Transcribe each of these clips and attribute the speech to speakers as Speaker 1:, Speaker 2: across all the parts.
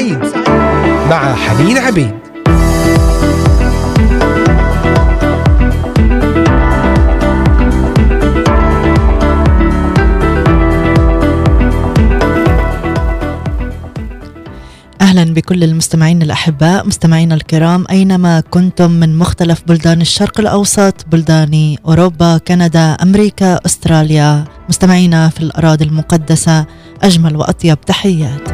Speaker 1: سعيد مع حنين عبيد.
Speaker 2: أهلا بكل المستمعين الأحباء مستمعينا الكرام أينما كنتم من مختلف بلدان الشرق الأوسط بلدان أوروبا كندا أمريكا أستراليا مستمعينا في الأراضي المقدسة أجمل وأطيب تحيات.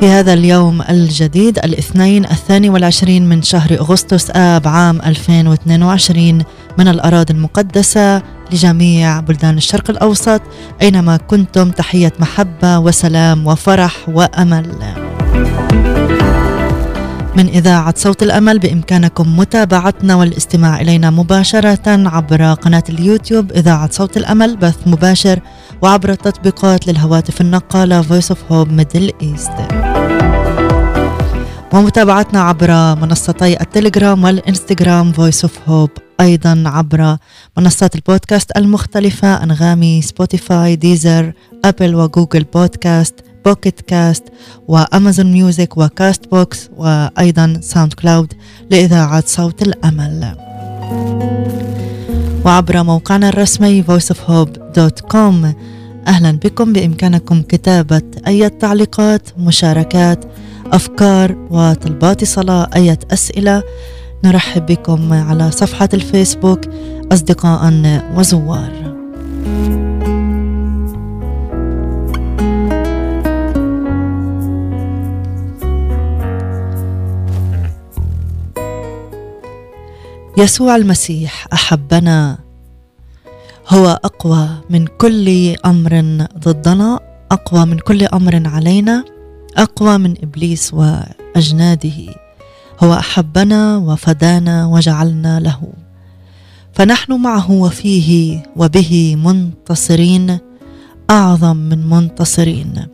Speaker 2: في هذا اليوم الجديد الاثنين الثاني والعشرين من شهر أغسطس آب عام 2022 من الأراضي المقدسة لجميع بلدان الشرق الأوسط. أينما كنتم تحية محبة وسلام وفرح وأمل. من إذاعة صوت الأمل بإمكانكم متابعتنا والاستماع إلينا مباشرة عبر قناة اليوتيوب إذاعة صوت الأمل بث مباشر وعبر التطبيقات للهواتف النقالة Voice of Hope Middle East. ومتابعتنا عبر منصتي التليجرام والإنستغرام Voice of Hope أيضا عبر منصات البودكاست المختلفة أنغامي Spotify Deezer Apple و Google Podcast. Pocket Casts و Amazon Music و Castbox وأيضا SoundCloud لإذاعة صوت الأمل. وعبر موقعنا الرسمي voiceofhope.com أهلا بكم بإمكانكم كتابة أي تعليقات مشاركات أفكار وطلبات صلاة أي أسئلة. نرحب بكم على صفحة الفيسبوك أصدقاء وزوار. يسوع المسيح أحبنا. هو أقوى من كل أمر ضدنا أقوى من كل أمر علينا أقوى من إبليس وأجناده. هو أحبنا وفدانا وجعلنا له. فنحن معه وفيه وبه منتصرين أعظم من منتصرين.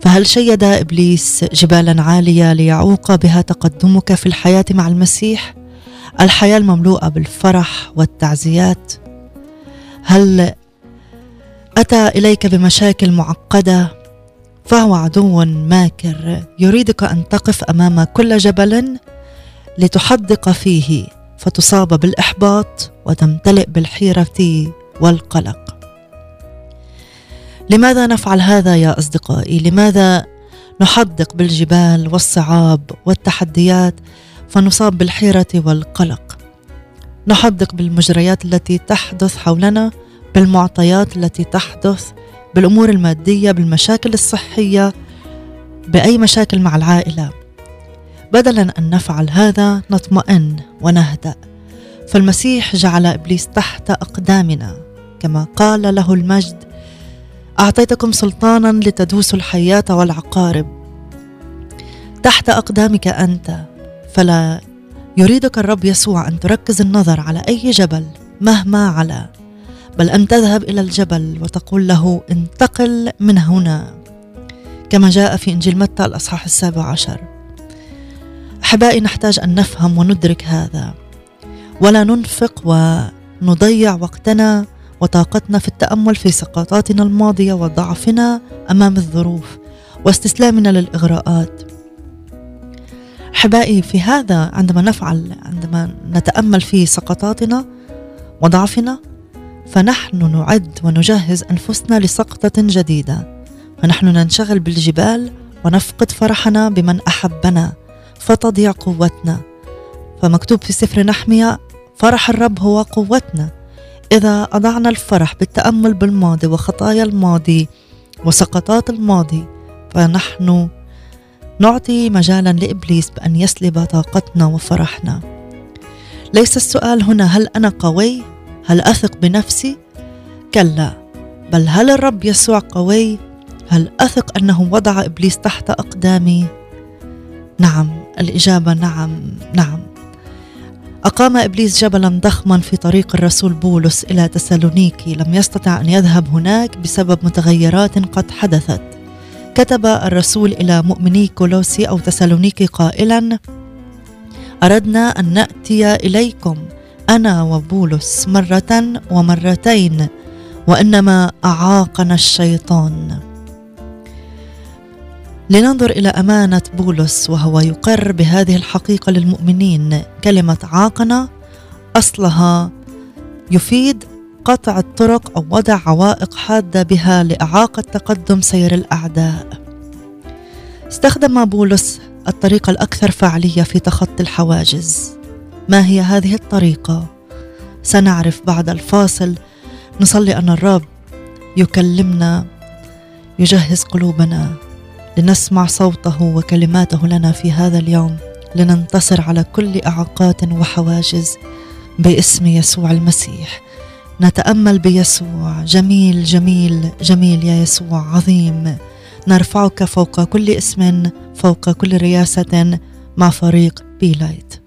Speaker 2: فهل شيد إبليس جبالا عاليه ليعوق بها تقدمك في الحياة مع المسيح؟ الحياة المملوءة بالفرح والتعزيات. هل أتى إليك بمشاكل معقدة؟ فهو عدو ماكر. يريدك أن تقف أمام كل جبل لتحدق فيه فتصاب بالإحباط وتمتلئ بالحيرة والقلق. لماذا نفعل هذا يا أصدقائي؟ لماذا نحدق بالجبال والصعاب والتحديات؟ فنصاب بالحيرة والقلق. نحدق بالمجريات التي تحدث حولنا بالمعطيات التي تحدث بالأمور المادية بالمشاكل الصحية بأي مشاكل مع العائلة. بدلا أن نفعل هذا نطمئن ونهدأ. فالمسيح جعل إبليس تحت أقدامنا. كما قال له المجد أعطيتكم سلطانا لتدوسوا الحياة والعقارب. تحت أقدامك أنت فلا يريدك الرب يسوع أن تركز النظر على أي جبل مهما علا بل أن تذهب إلى الجبل وتقول له انتقل من هنا كما جاء في إنجيل متى الأصحاح السابع عشر. أحبائي نحتاج أن نفهم وندرك هذا ولا ننفق ونضيع وقتنا وطاقتنا في التأمل في سقطاتنا الماضية وضعفنا أمام الظروف واستسلامنا للإغراءات. احبائي في هذا عندما نفعل عندما نتأمل في سقطاتنا وضعفنا فنحن نعد ونجهز أنفسنا لسقطة جديدة. فنحن ننشغل بالجبال ونفقد فرحنا بمن أحبنا فتضيع قوتنا. فمكتوب في سفر نحمية فرح الرب هو قوتنا. إذا أضعنا الفرح بالتأمل بالماضي وخطايا الماضي وسقطات الماضي فنحن نعطي مجالا لإبليس بأن يسلب طاقتنا وفرحنا. ليس السؤال هنا هل أنا قوي؟ هل أثق بنفسي؟ كلا. بل هل الرب يسوع قوي؟ هل أثق أنه وضع إبليس تحت أقدامي؟ نعم الإجابة نعم نعم. أقام إبليس جبلا ضخما في طريق الرسول بولس إلى تسالونيكي لم يستطع أن يذهب هناك بسبب متغيرات قد حدثت. كتب الرسول إلى مؤمني كولوسي أو تسالونيكي قائلا أردنا أن نأتي إليكم أنا وبولس مرة ومرتين وإنما أعاقنا الشيطان.
Speaker 3: لننظر إلى أمانة بولس وهو يقر بهذه الحقيقة للمؤمنين كلمة عاقنا أصلها يفيد قطع الطرق أو وضع عوائق حادة بها لإعاقة تقدم سير الأعداء. استخدم بولس الطريقة الأكثر فعالية في تخطي الحواجز. ما هي هذه الطريقة؟ سنعرف بعد الفاصل. نصلي أن الرب يكلمنا يجهز قلوبنا لنسمع صوته وكلماته لنا في هذا اليوم. لننتصر على كل إعاقات وحواجز باسم يسوع المسيح. نتأمل بيسوع. جميل جميل جميل يا يسوع عظيم. نرفعك فوق كل اسم فوق كل رياسة مع فريق بيلايت.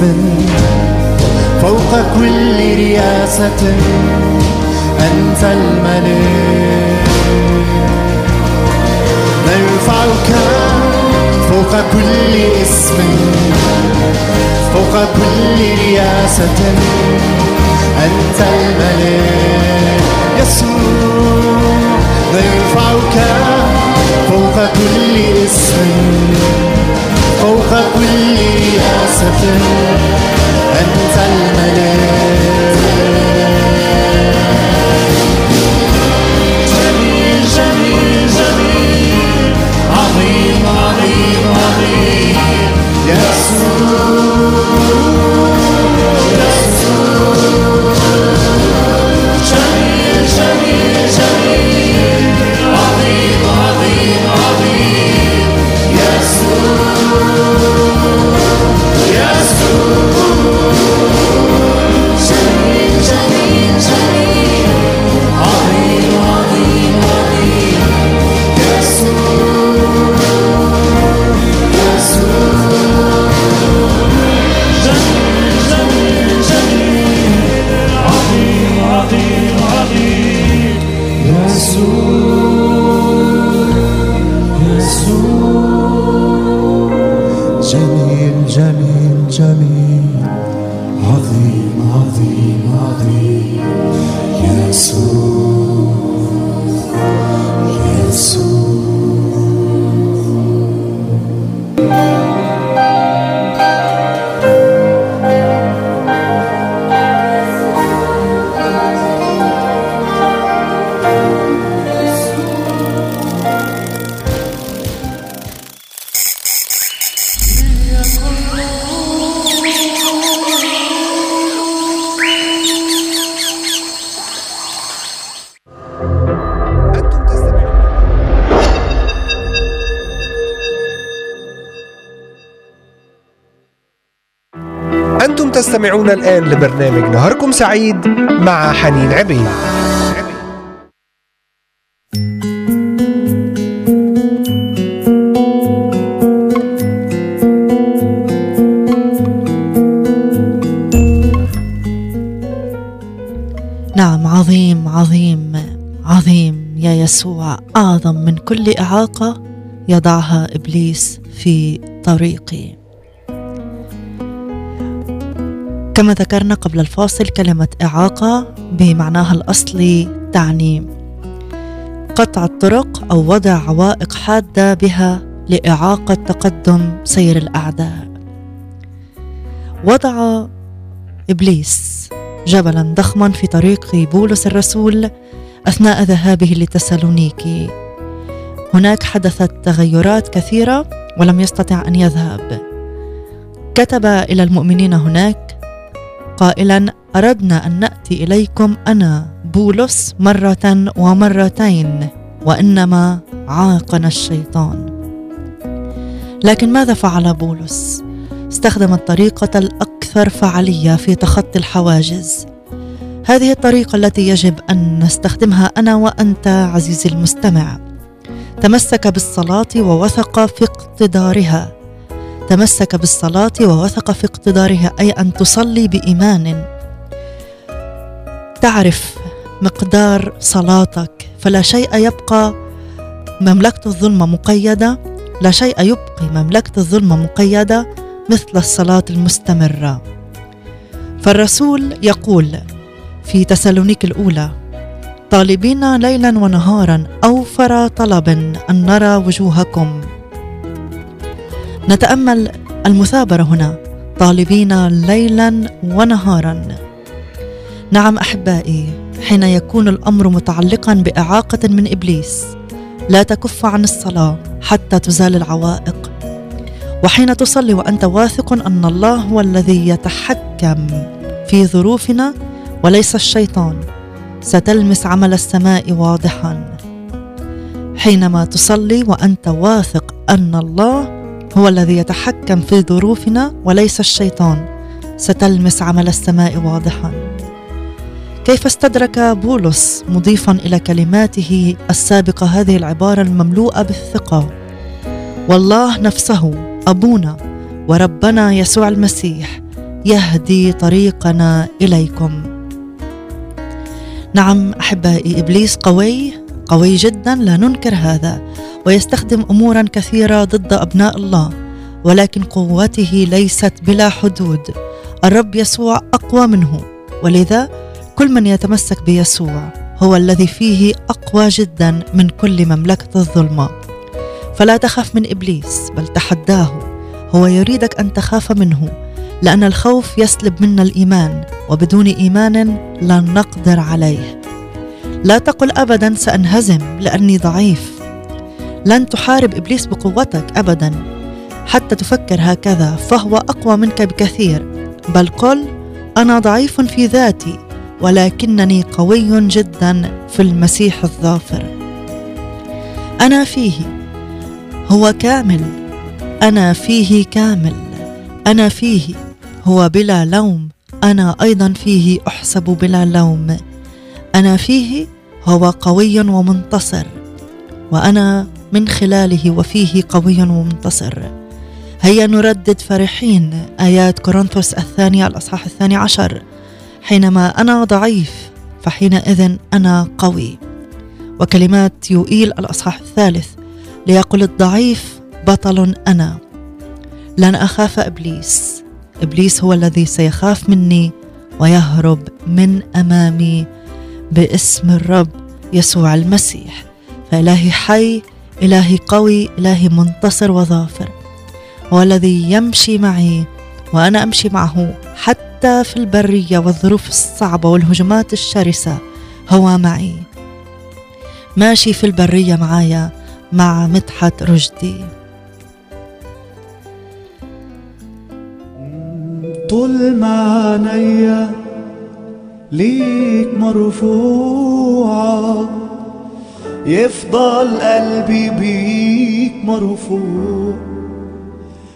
Speaker 4: اسم فوق كل رياسة أنت الملك. نرفعك فوق كل اسم فوق كل رياسة أنت الملك. يسوع نرفعك فوق كل اسم فوق كل رياسة أنت الملك.
Speaker 1: تستمعون الآن لبرنامج نهاركم سعيد مع حنين عبيد.
Speaker 2: نعم عظيم عظيم عظيم يا يسوع أعظم من كل إعاقة يضعها إبليس في طريقي. كما ذكرنا قبل الفاصل كلمة إعاقة بمعناها الأصلي تعني قطع الطرق أو وضع عوائق حادة بها لإعاقة تقدم سير الأعداء. وضع إبليس جبلا ضخما في طريق بولس الرسول أثناء ذهابه لتسالونيكي. هناك حدثت تغيرات كثيرة ولم يستطع أن يذهب. كتب إلى المؤمنين هناك قائلا أردنا أن نأتي إليكم أنا بولس مرة ومرتين وإنما عاقنا الشيطان. لكن ماذا فعل بولس؟ استخدم الطريقة الأكثر فعالية في تخطي الحواجز. هذه الطريقة التي يجب أن نستخدمها أنا وأنت عزيزي المستمع. تمسك بالصلاة ووثق في اقتدارها. تمسك بالصلاة ووثق في اقتدارها أي أن تصلي بإيمان. تعرف مقدار صلاتك. فلا شيء يبقى مملكة الظلمه مقيدة. لا شيء يبقي مملكة الظلمه مقيدة مثل الصلاة المستمرة. فالرسول يقول في تسالونيك الأولى طالبين ليلا ونهارا أوفر طلب أن نرى وجوهكم. نتأمل المثابرة هنا. طالبين ليلا ونهارا. نعم أحبائي حين يكون الأمر متعلقا بإعاقة من إبليس لا تكف عن الصلاة حتى تزال العوائق. وحين تصلي وأنت واثق أن الله هو الذي يتحكم في ظروفنا وليس الشيطان ستلمس عمل السماء واضحا. حينما تصلي وأنت واثق أن الله هو الذي يتحكم في ظروفنا وليس الشيطان. ستلمس عمل السماء واضحا. كيف استدرك بولس مضيفا إلى كلماته السابقة هذه العبارة المملوءة بالثقة؟ والله نفسه أبونا وربنا يسوع المسيح يهدي طريقنا إليكم. نعم أحبائي إبليس قوي قوي جدا لا ننكر هذا. ويستخدم أمورا كثيرة ضد أبناء الله ولكن قوته ليست بلا حدود. الرب يسوع أقوى منه ولذا كل من يتمسك بيسوع هو الذي فيه أقوى جدا من كل مملكة الظلمة. فلا تخف من إبليس بل تحداه. هو يريدك أن تخاف منه لأن الخوف يسلب منا الإيمان وبدون إيمان لن نقدر عليه. لا تقل ابدا سأنهزم لأني ضعيف. لن تحارب إبليس بقوتك ابدا. حتى تفكر هكذا فهو أقوى منك بكثير. بل قل أنا ضعيف في ذاتي ولكنني قوي جدا في المسيح الظافر. أنا فيه. هو كامل. أنا فيه كامل. أنا فيه. هو بلا لوم. أنا أيضا فيه أحسب بلا لوم. أنا فيه. هو قوي ومنتصر. وأنا من خلاله وفيه قوي ومنتصر. هيا نردد فرحين. آيات كورنثوس الثانية الأصحاح الثاني عشر. حينما أنا ضعيف فحينئذ أنا قوي. وكلمات يوئيل الأصحاح الثالث. ليقل الضعيف بطل أنا. لن أخاف إبليس. إبليس هو الذي سيخاف مني ويهرب من أمامي باسم الرب يسوع المسيح. فإلهي حي إلهي قوي إلهي منتصر وظافر. هو الذي يمشي معي وأنا أمشي معه حتى في البرية والظروف الصعبة والهجمات الشرسة. هو معي. ماشي في البرية معايا مع مدحت رشدي.
Speaker 5: طول ما عينيا ليك مرفوعة. يفضل قلبي بيك مرفوع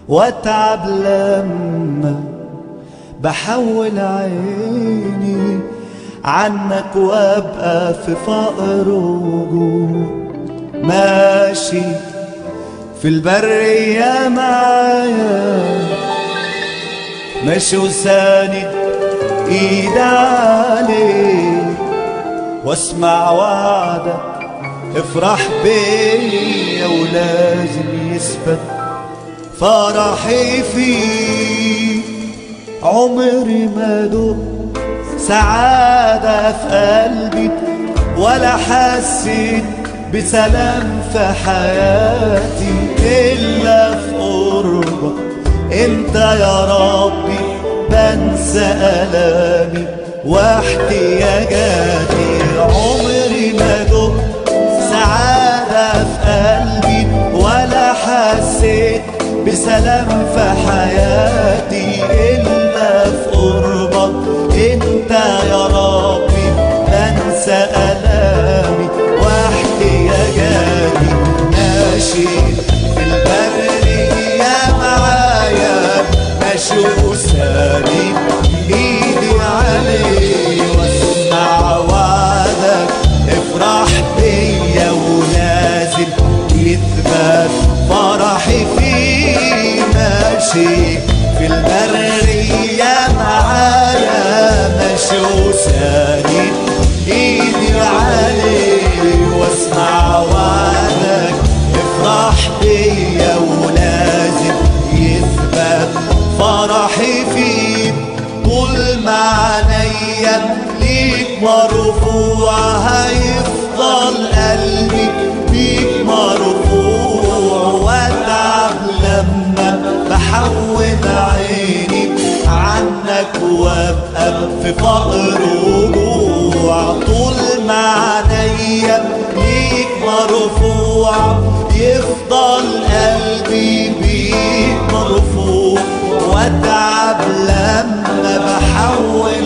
Speaker 5: واتعب لما بحول عيني عنك وابقى في فقر وجوع. ماشي في البرية معايا. ماشي وساند إيد عليك واسمع وعدك. افرح بيا ولازم يثبت فرحي فيك. عمري ما دقت سعادة في قلبي ولا حسيت بسلام في حياتي إلا في قربك. إنت يا ربي بنسى ألامي واحتياجاتي. عمري ما دقت سعادة في قلبي ولا حسيت بسلام في حياتي. إلا في قربك انت يا ربي بنسى ألامي واحتياجاتي ماشي في البرية معايا ماشي وساني ماشي في البرية معايا ماشي وساني ايدي عليه واسمع وعدك افرح بيا ولازم يثبت فرحي فيك. طول ما عينيا ليك مرفوع هيفضل قلبي. وابقى في فقر وجوع. طول ما عينيا ليك مرفوع يفضل قلبي بيك مرفوع واتعب لما بحول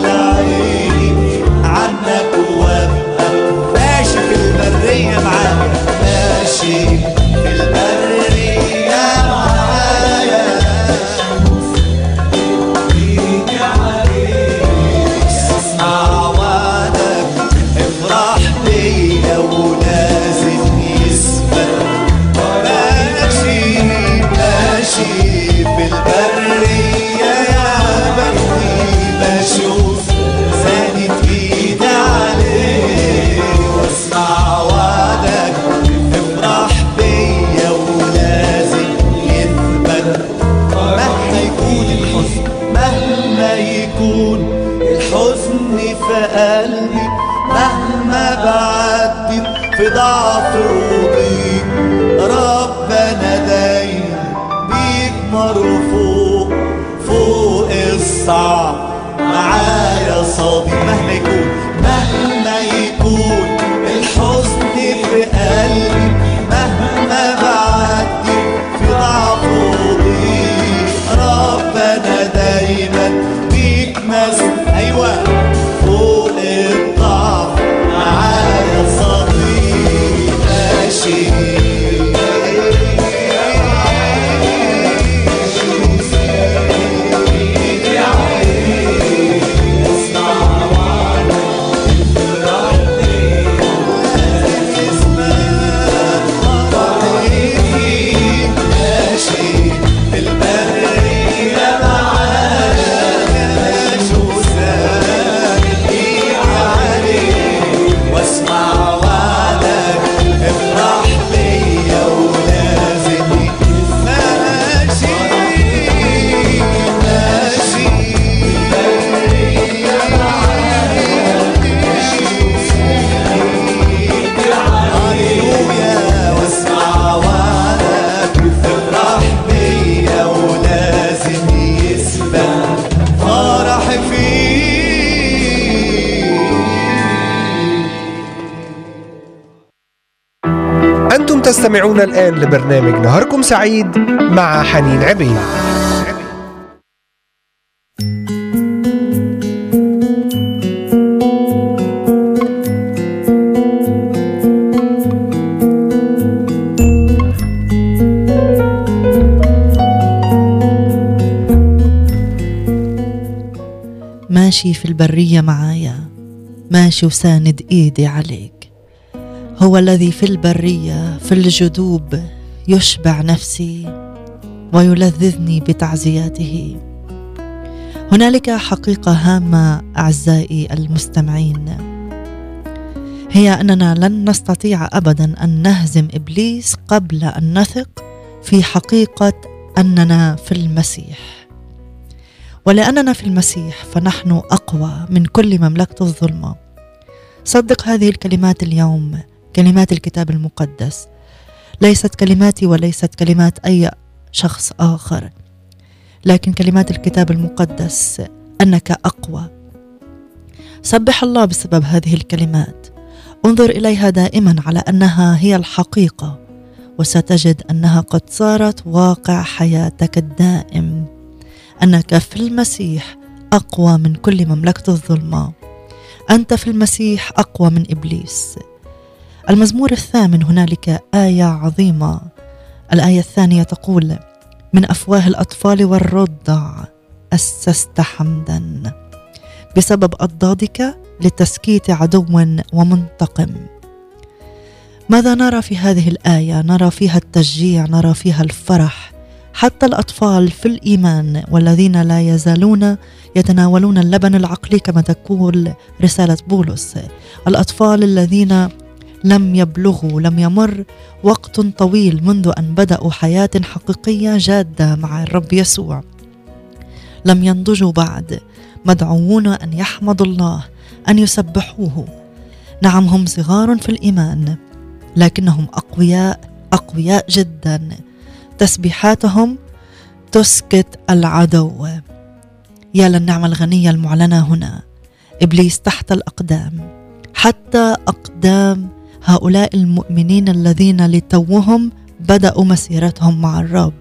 Speaker 1: تستمعون الآن لبرنامج نهاركم سعيد مع حنين عبيد.
Speaker 2: ماشي في البرية معايا. ماشي وساند إيدي عليك هو الذي في البرية في الجدوب يشبع نفسي ويلذذني بتعزياته. هنالك حقيقة هامة أعزائي المستمعين. هي أننا لن نستطيع أبدا أن نهزم إبليس قبل أن نثق في حقيقة أننا في المسيح. ولأننا في المسيح فنحن أقوى من كل مملكة الظلمة. صدق هذه الكلمات اليوم كلمات الكتاب المقدس. ليست كلماتي وليست كلمات أي شخص آخر لكن كلمات الكتاب المقدس أنك أقوى. سبح الله بسبب هذه الكلمات. انظر إليها دائما على أنها هي الحقيقة وستجد أنها قد صارت واقع حياتك الدائم. أنك في المسيح أقوى من كل مملكة الظلمة. أنت في المسيح أقوى من إبليس. المزمور الثامن هنالك آية عظيمة. الآية الثانية تقول من أفواه الأطفال والرضع أسست حمدا بسبب أضدادك لتسكيت عدو ومنتقم. ماذا نرى في هذه الآية؟ نرى فيها التشجيع نرى فيها الفرح. حتى الأطفال في الإيمان والذين لا يزالون يتناولون اللبن العقلي كما تقول رسالة بولس. الأطفال الذين لم يبلغوا لم يمر وقت طويل منذ أن بدأوا حياة حقيقية جادة مع الرب يسوع. لم ينضجوا بعد مدعوون أن يحمدوا الله أن يسبحوه. نعم هم صغار في الإيمان لكنهم أقوياء أقوياء جدا. تسبيحاتهم تسكت العدو. يا للنعمة الغنية المعلنة هنا. إبليس تحت الأقدام. حتى أقدام هؤلاء المؤمنين الذين لتوهم بدأوا مسيرتهم مع الرب.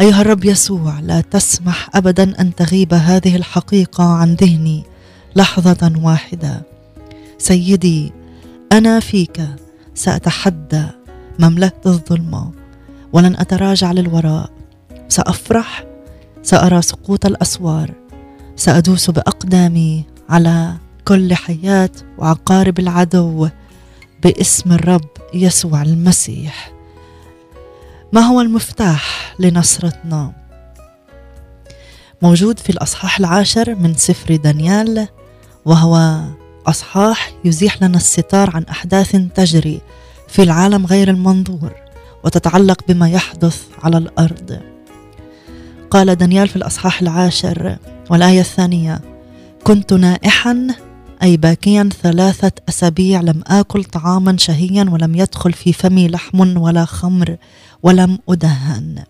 Speaker 2: أيها الرب يسوع لا تسمح أبدا أن تغيب هذه الحقيقة عن ذهني لحظة واحدة. سيدي أنا فيك سأتحدى مملكة الظلمة ولن أتراجع للوراء. سأفرح سأرى سقوط الأسوار سأدوس بأقدامي على كل حياه وعقارب العدو. باسم الرب يسوع المسيح. ما هو المفتاح لنصرتنا موجود في الأصحاح العاشر من سفر دانيال وهو أصحاح يزيح لنا الستار عن أحداث تجري في العالم غير المنظور وتتعلق بما يحدث على الأرض. قال دانيال في الأصحاح العاشر والآية الثانية كنت نائحا أي باكيا ثلاثة أسابيع لم آكل طعاما شهيا ولم يدخل في فمي لحم ولا خمر ولم أدهن.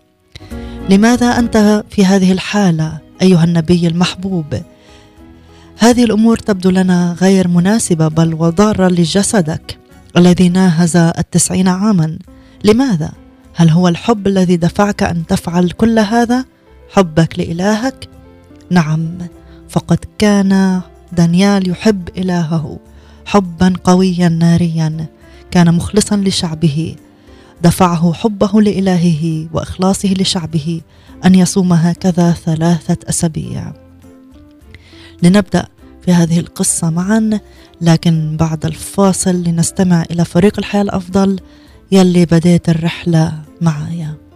Speaker 2: لماذا أنت في هذه الحالة أيها النبي المحبوب؟ هذه الأمور تبدو لنا غير مناسبة بل وضارة لجسدك الذي ناهز التسعين عاما. لماذا؟ هل هو الحب الذي دفعك أن تفعل كل هذا؟ حبك لإلهك؟ نعم فقد كان دانيال يحب إلهه حبا قويا ناريا كان مخلصا لشعبه. دفعه حبه لإلهه وإخلاصه لشعبه أن يصوم هكذا ثلاثة أسابيع. لنبدأ في هذه القصة معا لكن بعد الفاصل لنستمع إلى فريق الحياة الأفضل يلي بديت الرحلة معايا.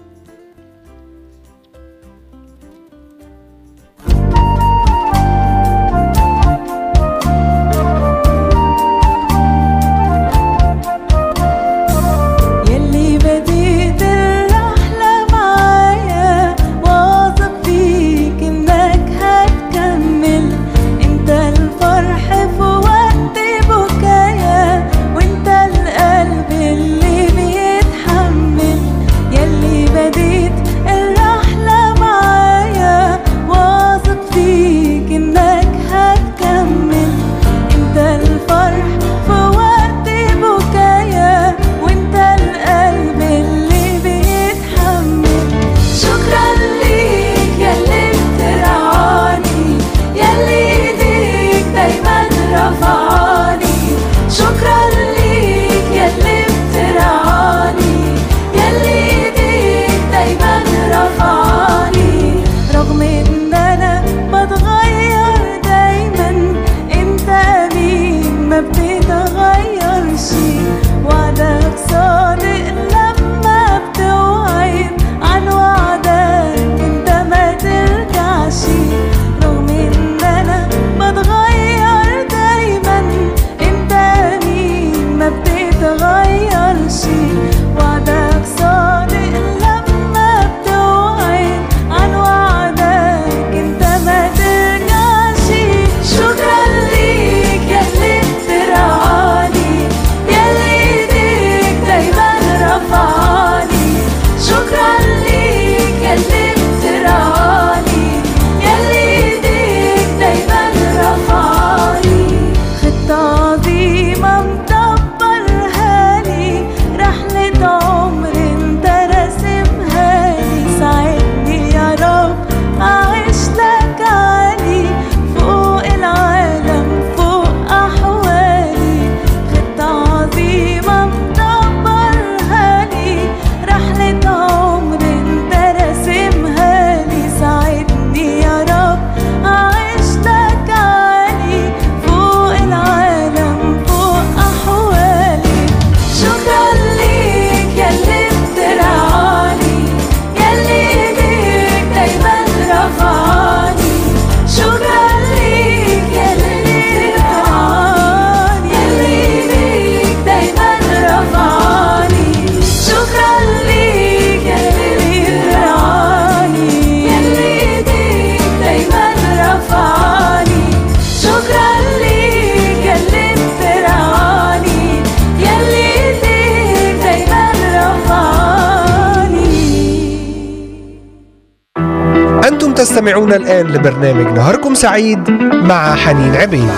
Speaker 1: تستمعون الآن لبرنامج نهاركم سعيد مع حنين عبيد.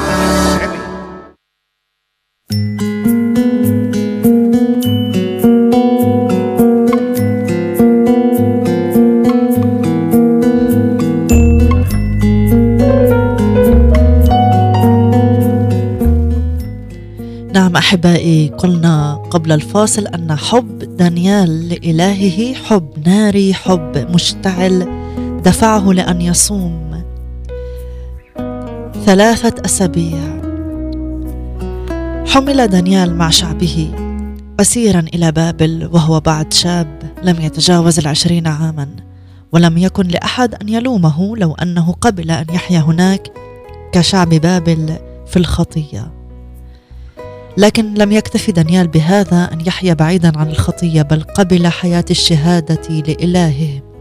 Speaker 2: نعم أحبائي قلنا قبل الفاصل أن حب دانيال لإلهه حب ناري حب مشتعل دفعه لأن يصوم. ثلاثة أسابيع. حمل دانيال مع شعبه أسيرا إلى بابل وهو بعد شاب لم يتجاوز العشرين عاما ولم يكن لأحد أن يلومه لو أنه قبل أن يحيا هناك كشعب بابل في الخطية. لكن لم يكتف دانيال بهذا أن يحيا بعيدا عن الخطية بل قبل حياة الشهادة لإلهه.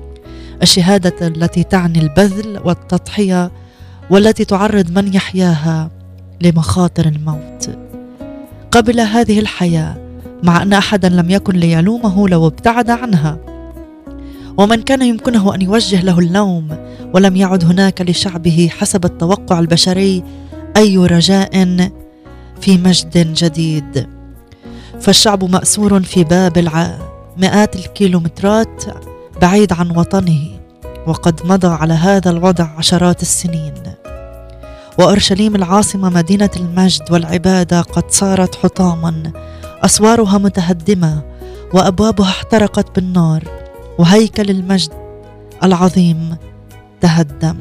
Speaker 2: الشهادة التي تعني البذل والتضحية والتي تعرض من يحياها لمخاطر الموت. قبل هذه الحياة مع أن أحدا لم يكن ليلومه لو ابتعد عنها. ومن كان يمكنه أن يوجه له اللوم ولم يعد هناك لشعبه حسب التوقع البشري أي رجاء في مجد جديد. فالشعب مأسور في بابل مئات الكيلومترات بعيد عن وطنه. وقد مضى على هذا الوضع عشرات السنين. وأورشليم العاصمة مدينة المجد والعبادة قد صارت حطاما. أسوارها متهدمة وأبوابها احترقت بالنار وهيكل المجد العظيم تهدم.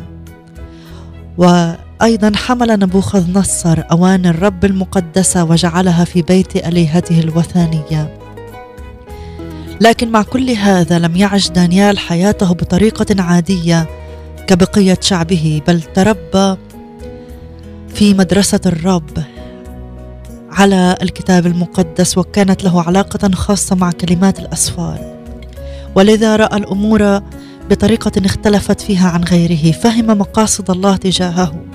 Speaker 2: وأيضا حمل نبوخذ نصر اواني الرب المقدسة وجعلها في بيت الهته الوثنية. لكن مع كل هذا لم يعش دانيال حياته بطريقة عادية كبقية شعبه بل تربى في مدرسة الرب على الكتاب المقدس وكانت له علاقة خاصة مع كلمات الأسفار. ولذا رأى الأمور بطريقة اختلفت فيها عن غيره فهم مقاصد الله تجاهه.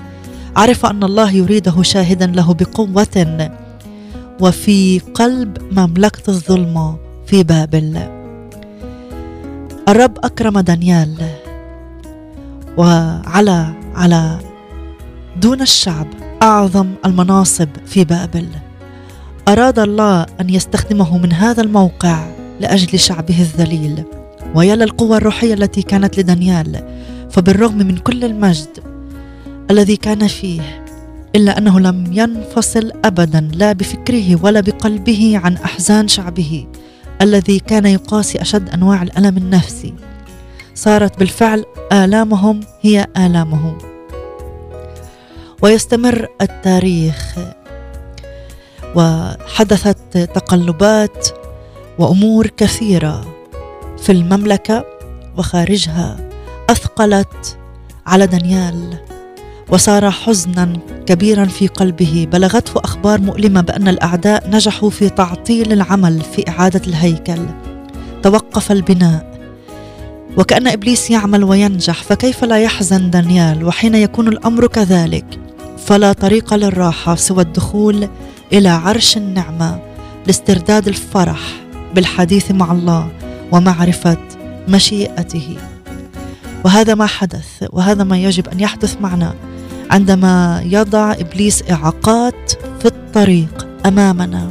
Speaker 2: عرف أن الله يريده شاهدا له بقوة وفي قلب مملكة الظلمة. في بابل الرب أكرم دانيال وعلى على دون الشعب أعظم المناصب في بابل أراد الله أن يستخدمه من هذا الموقع لأجل شعبه الذليل. ويا للقوة الروحية التي كانت لدانيال فبالرغم من كل المجد الذي كان فيه إلا أنه لم ينفصل ابدا لا بفكره ولا بقلبه عن أحزان شعبه الذي كان يقاسي أشد أنواع الألم النفسي. صارت بالفعل آلامهم هي الامه ويستمر التاريخ. وحدثت تقلبات وأمور كثيرة في المملكة وخارجها أثقلت على دانيال وصار حزنا كبيرا في قلبه. بلغته أخبار مؤلمة بأن الأعداء نجحوا في تعطيل العمل في إعادة الهيكل. توقف البناء. وكأن إبليس يعمل وينجح فكيف لا يحزن دانيال؟ وحين يكون الأمر كذلك فلا طريق للراحة سوى الدخول إلى عرش النعمة لاسترداد الفرح بالحديث مع الله ومعرفة مشيئته. وهذا ما حدث وهذا ما يجب أن يحدث معنا. عندما يضع إبليس إعاقات في الطريق أمامنا.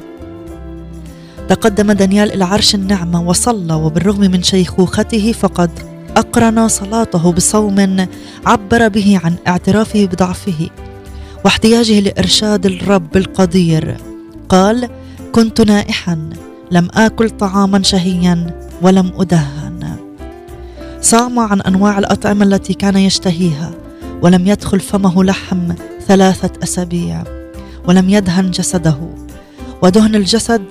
Speaker 2: تقدم دانيال إلى عرش النعمة وصلى وبالرغم من شيخوخته فقد أقرن صلاته بصوم عبر به عن اعترافه بضعفه واحتياجه لإرشاد الرب القدير. قال كنت نائحا لم آكل طعاما شهيا ولم أدهن. صام عن أنواع الأطعمة التي كان يشتهيها. ولم يدخل فمه لحم ثلاثة أسابيع ولم يدهن جسده. ودهن الجسد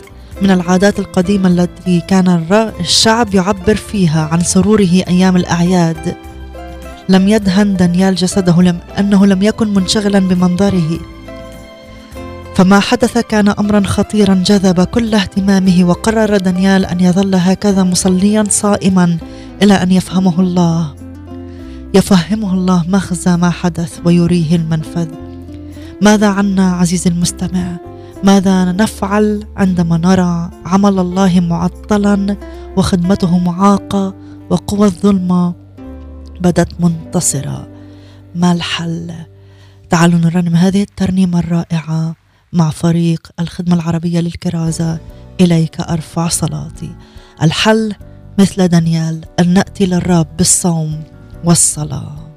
Speaker 2: من العادات القديمة التي كان الشعب يعبر فيها عن سروره أيام الأعياد. لم يدهن دانيال جسده لم أنه لم يكن منشغلا بمنظره. فما حدث كان امرا خطيرا جذب كل اهتمامه وقرر دانيال أن يظل هكذا مصليا صائما إلى أن يفهمه الله. يفهمه الله مغزى ما حدث ويريه المنفذ. ماذا عنا عزيزي المستمع؟ ماذا نفعل عندما نرى عمل الله معطلا وخدمته معاقة وقوى الظلمه بدت منتصرة؟ ما الحل؟ تعالوا نرنم هذه الترنيمة الرائعة مع فريق الخدمة العربية للكرازة. إليك أرفع صلاتي. الحل مثل دانيال أن نأتي للرب بالصوم. والصلاة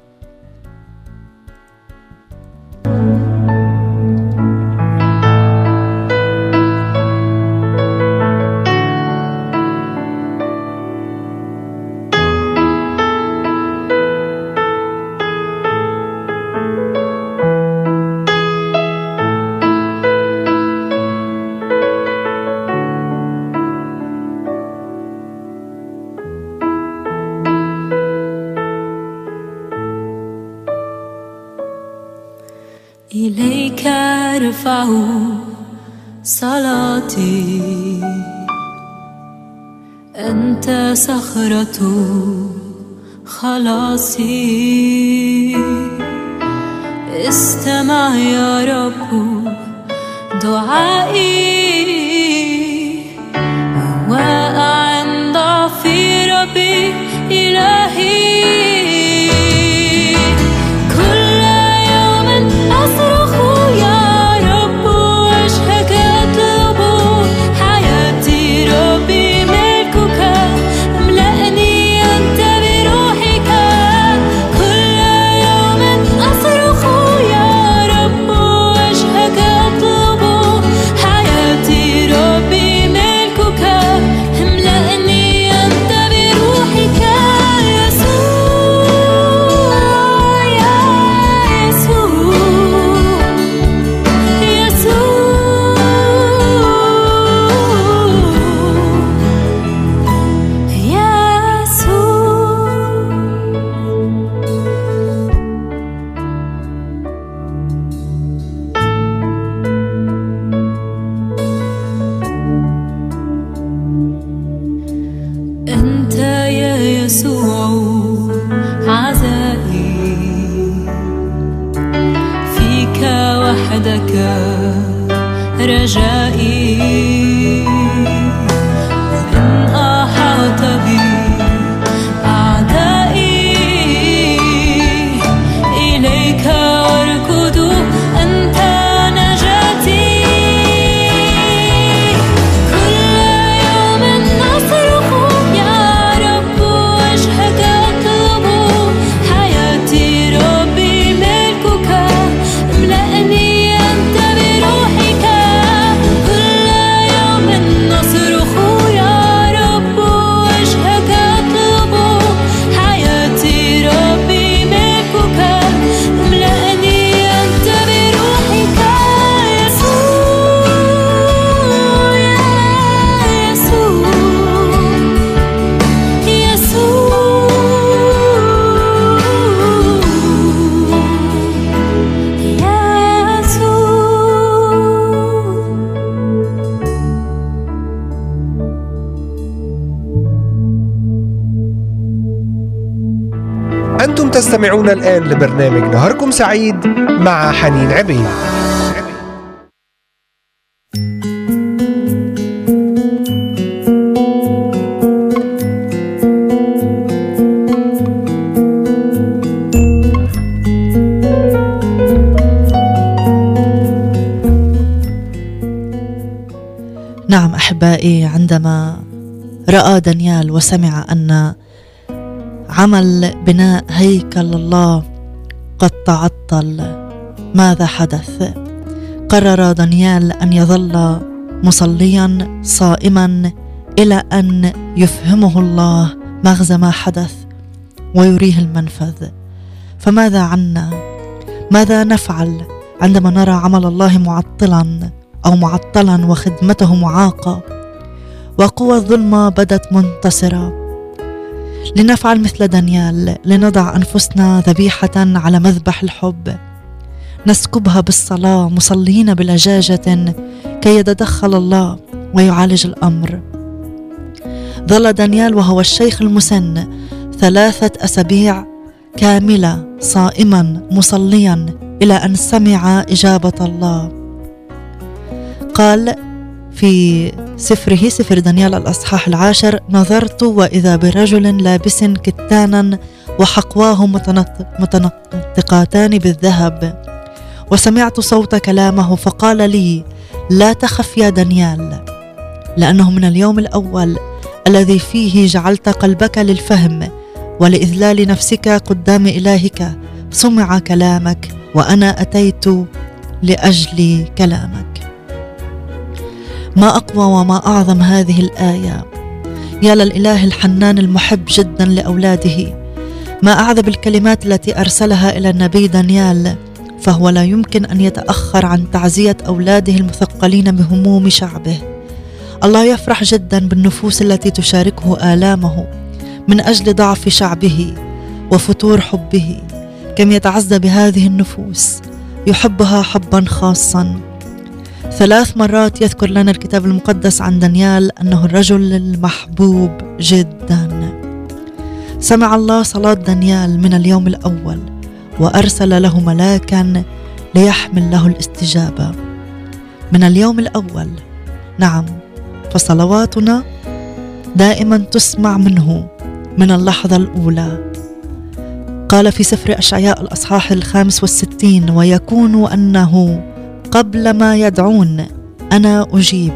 Speaker 6: أرفع صلاتي. أنت صخرة خلاصي. استمع يا رب دعائي. وأعن ضعفي ربي إلهي.
Speaker 1: تستمعون الآن لبرنامج نهاركم سعيد مع حنين عبيد.
Speaker 2: نعم أحبائي عندما رأى دانيال وسمع أن عمل بناء هيكل الله. قد تعطل. ماذا حدث؟ قرر دانيال أن يظل مصليا صائما إلى أن يفهمه الله مغزى ما حدث ويريه المنفذ. فماذا عنا؟ ماذا نفعل عندما نرى عمل الله معطلا أو معطلا وخدمته معاقة؟ وقوى الظلمة بدت منتصرة. لنفعل مثل دانيال لنضع أنفسنا ذبيحة على مذبح الحب. نسكبها بالصلاة مصلين بلجاجه كي يتدخل الله ويعالج الأمر. ظل دانيال وهو الشيخ المسن ثلاثة أسابيع كاملة صائما مصليا إلى أن سمع إجابة الله. قال في سفره سفر دانيال الأصحاح العاشر نظرت وإذا برجل لابس كتانا وحقواه متنط- متنطقاتان بالذهب وسمعت صوت كلامه فقال لي لا تخف يا دانيال لأنه من اليوم الأول الذي فيه جعلت قلبك للفهم ولإذلال نفسك قدام إلهك سمع كلامك وأنا أتيت لأجل كلامك. ما أقوى وما أعظم هذه الآية. يا للإله الحنان المحب جدا لأولاده. ما أعذب الكلمات التي أرسلها إلى النبي دانيال فهو لا يمكن أن يتأخر عن تعزية أولاده المثقلين بهموم شعبه. الله يفرح جدا بالنفوس التي تشاركه آلامه من أجل ضعف شعبه وفتور حبه. كم يتعزى بهذه النفوس يحبها حبا خاصا. ثلاث مرات يذكر لنا الكتاب المقدس عن دانيال أنه الرجل المحبوب جدا. سمع الله صلاة دانيال من اليوم الأول وأرسل له ملاكا ليحمل له الاستجابة. من اليوم الأول نعم فصلواتنا دائما تسمع منه من اللحظة الأولى. قال في سفر أشعياء الأصحاح الخامس والستين ويكون أنه قبل ما يدعون أنا أجيب.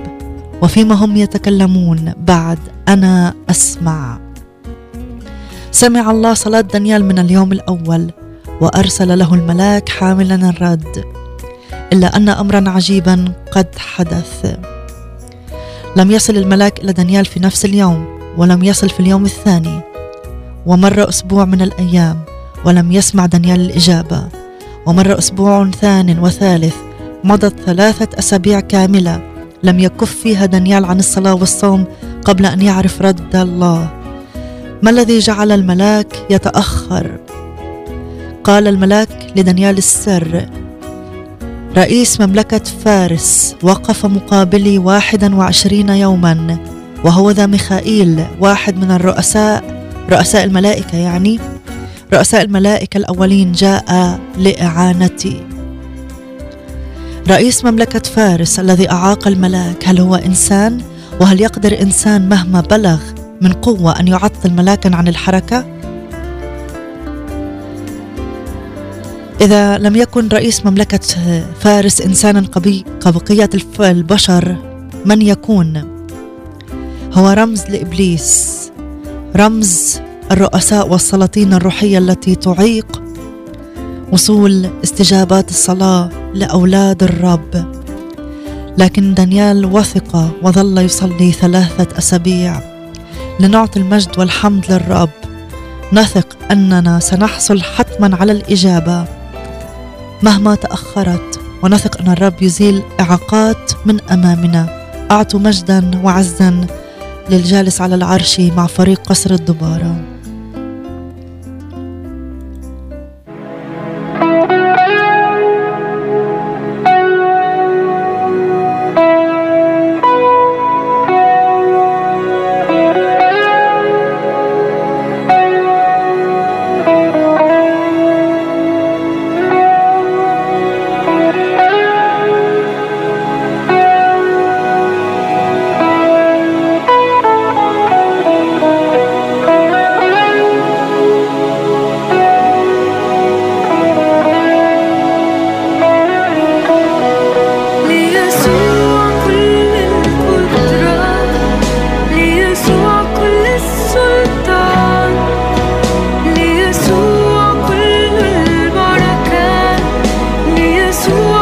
Speaker 2: وفيما هم يتكلمون بعد أنا أسمع. سمع الله صلاة دانيال من اليوم الأول وأرسل له الملاك حاملا الرد إلا أن أمرا عجيبا قد حدث. لم يصل الملاك إلى دانيال في نفس اليوم ولم يصل في اليوم الثاني. ومر أسبوع من الأيام ولم يسمع دانيال الإجابة. ومر أسبوع ثان وثالث مضت ثلاثة أسابيع كاملة. لم يكف فيها دانيال عن الصلاة والصوم قبل أن يعرف رد الله. ما الذي جعل الملاك يتأخر؟ قال الملاك لدانيال السر رئيس مملكة فارس وقف مقابلي واحدا وعشرين يوما وهو ذا ميخائيل واحد من الرؤساء رؤساء الملائكة يعني. رؤساء الملائكة الأولين جاء لإعانتي. رئيس مملكة فارس الذي أعاق الملاك هل هو إنسان؟ وهل يقدر إنسان مهما بلغ من قوة أن يعطل ملاكا عن الحركة؟ إذا لم يكن رئيس مملكة فارس إنسانا قبي كبقية البشر من يكون؟ هو رمز لإبليس رمز الرؤساء والسلاطين الروحية التي تعيق وصول استجابات الصلاة لأولاد الرب. لكن دانيال وثق وظل يصلي ثلاثة أسابيع لنعطي المجد والحمد للرب. نثق أننا سنحصل حتما على الإجابة. مهما تأخرت ونثق أن الرب يزيل إعاقات من أمامنا. أعطوا مجدا وعزا للجالس على العرش مع فريق قصر الدبارة.
Speaker 6: to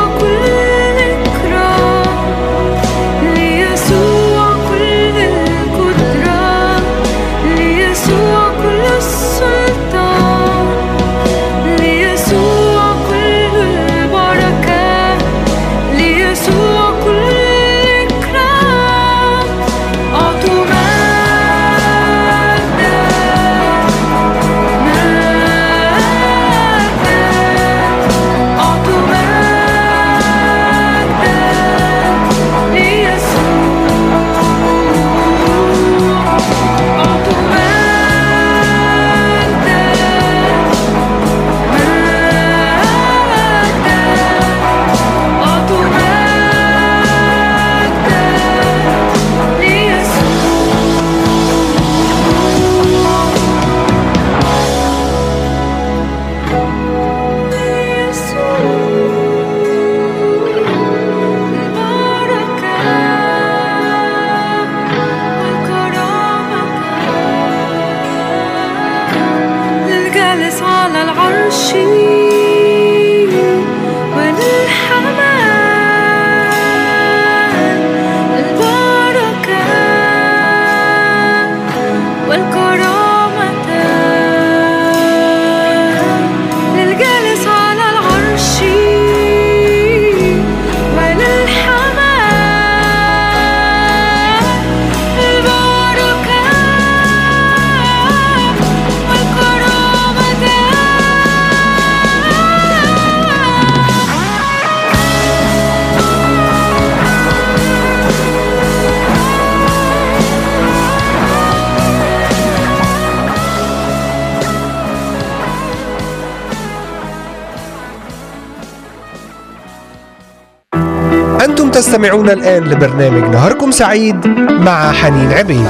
Speaker 6: تستمعون الآن لبرنامج نهاركم سعيد مع حنين عبيد.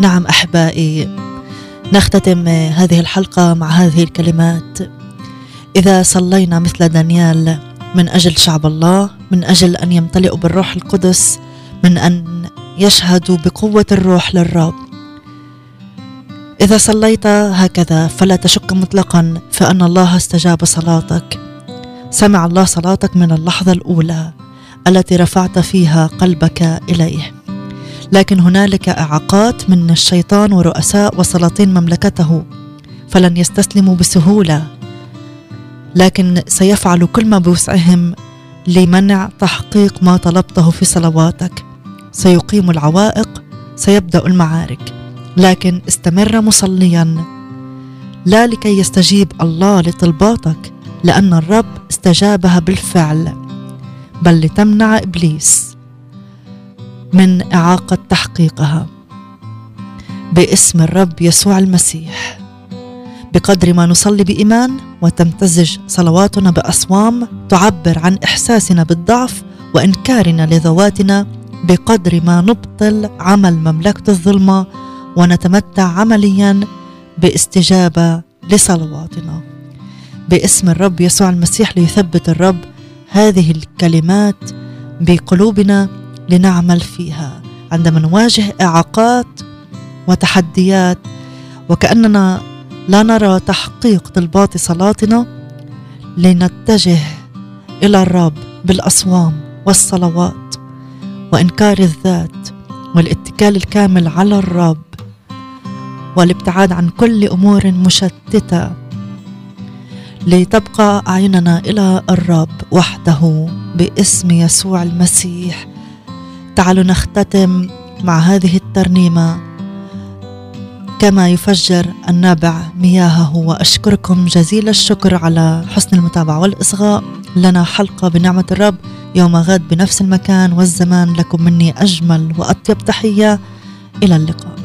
Speaker 2: نعم أحبائي نختتم هذه الحلقة مع هذه الكلمات. إذا صلينا مثل دانيال من أجل شعب الله من أجل أن يمتلئوا بالروح القدس من أن يشهدوا بقوة الروح للرب. إذا صليت هكذا فلا تشك مطلقا فإن الله استجاب صلاتك. سمع الله صلاتك من اللحظة الأولى التي رفعت فيها قلبك إليه. لكن هنالك إعاقات من الشيطان ورؤساء وسلاطين مملكته فلن يستسلموا بسهولة. لكن سيفعلوا كل ما بوسعهم لمنع تحقيق ما طلبته في صلواتك. سيقيم العوائق سيبدأ المعارك. لكن استمر مصليا. لا لكي يستجيب الله لطلباتك لأن الرب استجابها بالفعل. بل لتمنع إبليس من إعاقة تحقيقها. باسم الرب يسوع المسيح. بقدر ما نصلي بإيمان وتمتزج صلواتنا بأصوام تعبر عن إحساسنا بالضعف وإنكارنا لذواتنا بقدر ما نبطل عمل مملكة الظلمة ونتمتع عمليا باستجابة لصلواتنا. باسم الرب يسوع المسيح ليثبت الرب هذه الكلمات بقلوبنا لنعمل فيها. عندما نواجه إعاقات وتحديات وكأننا لا نرى تحقيق طلبات صلاتنا لنتجه إلى الرب بالأصوام والصلوات. وإنكار الذات والاتكال الكامل على الرب والابتعاد عن كل أمور مشتتة لتبقى أعيننا إلى الرب وحده باسم يسوع المسيح. تعالوا نختتم مع هذه الترنيمة كما يفجر النابع مياهه وأشكركم جزيل الشكر على حسن المتابعة والإصغاء. لنا حلقة بنعمة الرب. يوم غد بنفس المكان والزمان لكم مني أجمل وأطيب تحية. إلى اللقاء.